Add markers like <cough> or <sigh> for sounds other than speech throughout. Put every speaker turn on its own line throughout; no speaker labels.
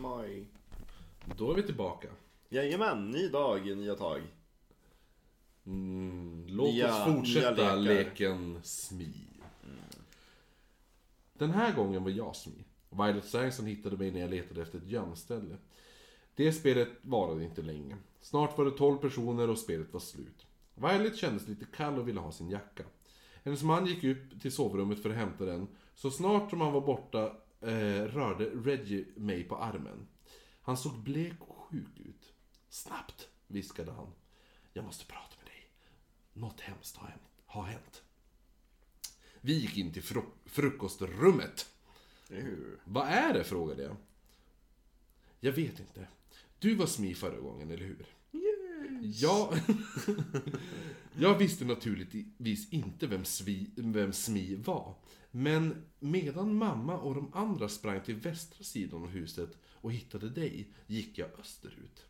My...
Då är vi tillbaka.
Jajamän, ny dag, nya tag.
Mm, låt
Nya-
oss fortsätta leken Smi. Den här gången var jag Smi. Violet Sangston hittade mig när jag letade efter ett gömställe. Det spelet varade inte länge. Snart var det 12 personer och spelet var slut. Violet kändes lite kall och ville ha sin jacka. Hennes man gick upp till sovrummet för att hämta den. Så snart som han var borta eh, rörde Reggie mig på armen. Han såg blek och sjuk ut. Snabbt, viskade han. Jag måste prata med dig. Något hemskt har hänt. Har hänt. Vi gick in till fru- frukostrummet.
Ew.
Vad är det? frågade jag. Jag vet inte. Du var Smi förra gången, eller hur? Ja. <laughs> jag visste naturligtvis inte vem, Svi, vem Smi var. Men medan mamma och de andra sprang till västra sidan av huset och hittade dig, gick jag österut.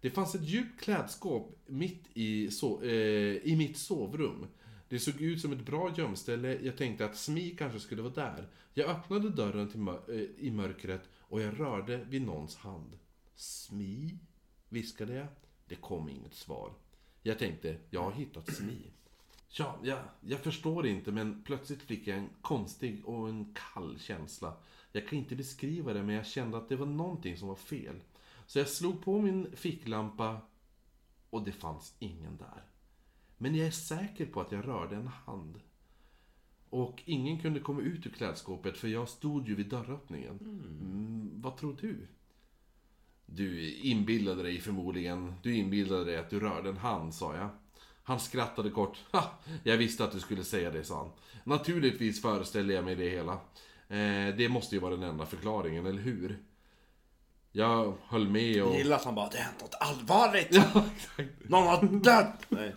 Det fanns ett djupt klädskåp mitt i, so eh, i mitt sovrum. Det såg ut som ett bra gömställe. Jag tänkte att Smi kanske skulle vara där. Jag öppnade dörren till mör- eh, i mörkret och jag rörde vid någons hand. Smi? viskade jag. Det kom inget svar. Jag tänkte, jag har hittat Smi. Ja, jag, jag förstår inte, men plötsligt fick jag en konstig och en kall känsla. Jag kan inte beskriva det, men jag kände att det var någonting som var fel. Så jag slog på min ficklampa och det fanns ingen där. Men jag är säker på att jag rörde en hand. Och ingen kunde komma ut ur klädskåpet för jag stod ju vid dörröppningen. Mm, vad tror du? Du inbillade dig förmodligen. Du inbillade dig att du rörde en hand, sa jag. Han skrattade kort. Ha, jag visste att du skulle säga det, sa han. Naturligtvis föreställer jag mig det hela. Eh, det måste ju vara den enda förklaringen, eller hur? Jag höll med och...
Jag gillar att han bara, det har hänt något allvarligt!
Ja, exakt.
Någon har dött! Nej.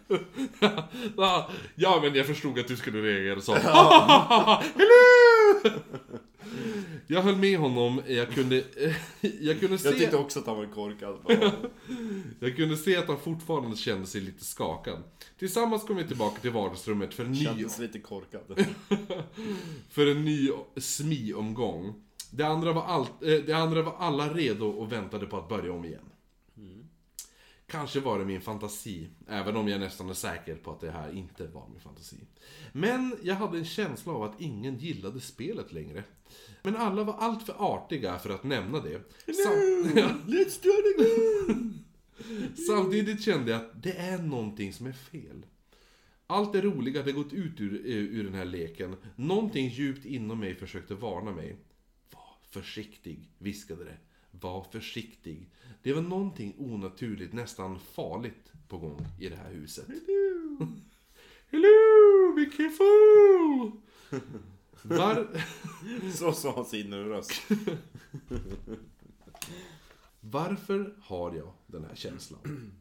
<laughs>
Ja, men jag förstod att du skulle reagera så. <laughs> Hello! Jag höll med honom, jag kunde, <laughs> jag kunde se...
Jag tyckte också att han var korkad. <laughs>
Jag kunde se att han fortfarande kände sig lite skakad. Tillsammans kom vi tillbaka till vardagsrummet för en ny,
Kändes lite korkad. <laughs>
för en ny smi-omgång. Det andra, var allt, eh, det andra var alla redo och väntade på att börja om igen. Kanske var det min fantasi, även om jag nästan är säker på att det här inte var min fantasi. Men jag hade en känsla av att ingen gillade spelet längre. Men alla var alltför artiga för att nämna det. Ja. <laughs>
Let's do it again!
Samtidigt kände jag att det är någonting som är fel. Allt det roliga hade gått ut ur, eh, ur den här leken. Någonting djupt inom mig försökte varna mig. Var försiktig, viskade det. Var försiktig. Det var någonting onaturligt, nästan farligt på gång i det här huset. Hello, be careful! Var... <laughs>
Så sa sin röst.
Varför har jag den här känslan?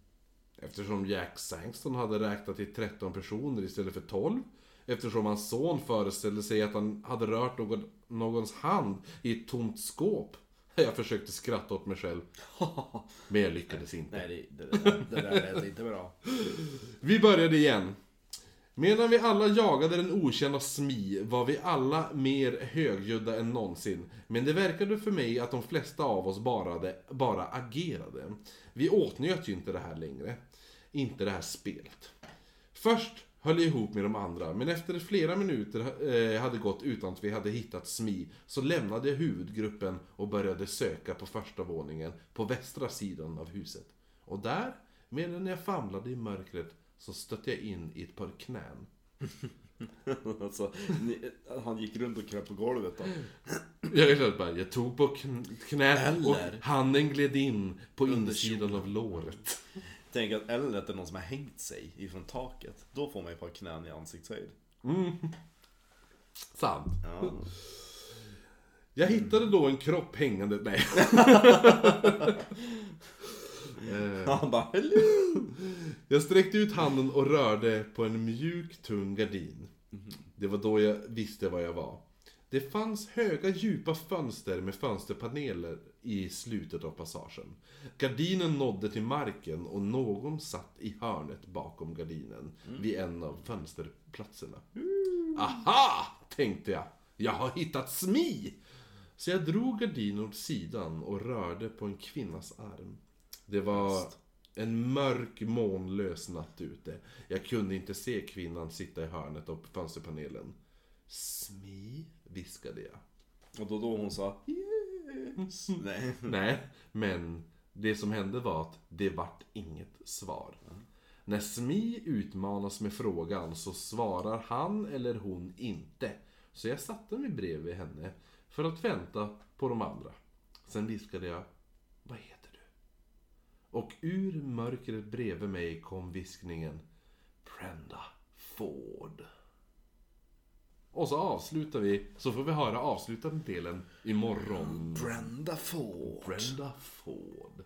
Eftersom Jack Sangston hade räknat till 13 personer istället för 12. Eftersom hans son föreställde sig att han hade rört någon, någons hand i ett tomt skåp. <laughs> Jag försökte skratta åt mig själv. <laughs> Men jag lyckades inte.
Nej, det, det, där- det där lät inte bra.
Vi började igen. Medan vi alla jagade den okända Smi var vi alla mer högljudda än någonsin. Men det verkade för mig att de flesta av oss bara, bara agerade. Vi åtnjöt ju inte det här längre. Inte det här spelet. Först höll ihop med de andra, men efter flera minuter eh, hade gått utan att vi hade hittat Smi så lämnade jag huvudgruppen och började söka på första våningen på västra sidan av huset. Och där, medan jag famlade i mörkret, så stötte jag in i ett par knän. <laughs>
Alltså, ni, han gick runt och kröp på golvet då.
Jag, bara, jag tog på kn- knät och handen gled in på
Under
insidan av låret.
Tänk att eller att det är någon som har hängt sig ifrån taket. Då får man ju ett par knän i ansiktshöjd.
Sant.
Ja.
Jag hittade då en kropp hängande... Nej. <laughs> Eh,
Han bara hello!
Jag sträckte ut handen och rörde på en mjuk, tung gardin. Det var då jag visste var jag var. Det fanns höga, djupa fönster med fönsterpaneler i slutet av passagen. Gardinen nådde till marken och någon satt i hörnet bakom gardinen vid en av fönsterplatserna. Aha! tänkte jag. Jag har hittat Smi! Så jag drog gardinen åt sidan och rörde på en kvinnas arm. Det var en mörk månlös natt ute. Jag kunde inte se kvinnan sitta i hörnet av fönsterpanelen. Smi, viskade jag.
Och då då hon sa yes. <laughs> Nej.
Nej, men det som hände var att det vart inget svar. När Smi utmanas med frågan så svarar han eller hon inte. Så jag satte mig bredvid henne för att vänta på de andra. Sen viskade jag, vad heter du? Och ur mörkret bredvid mig kom viskningen, Brenda Ford. Och så avslutar vi, så får vi höra avslutande delen imorgon.
Brenda Ford.
Brenda Ford.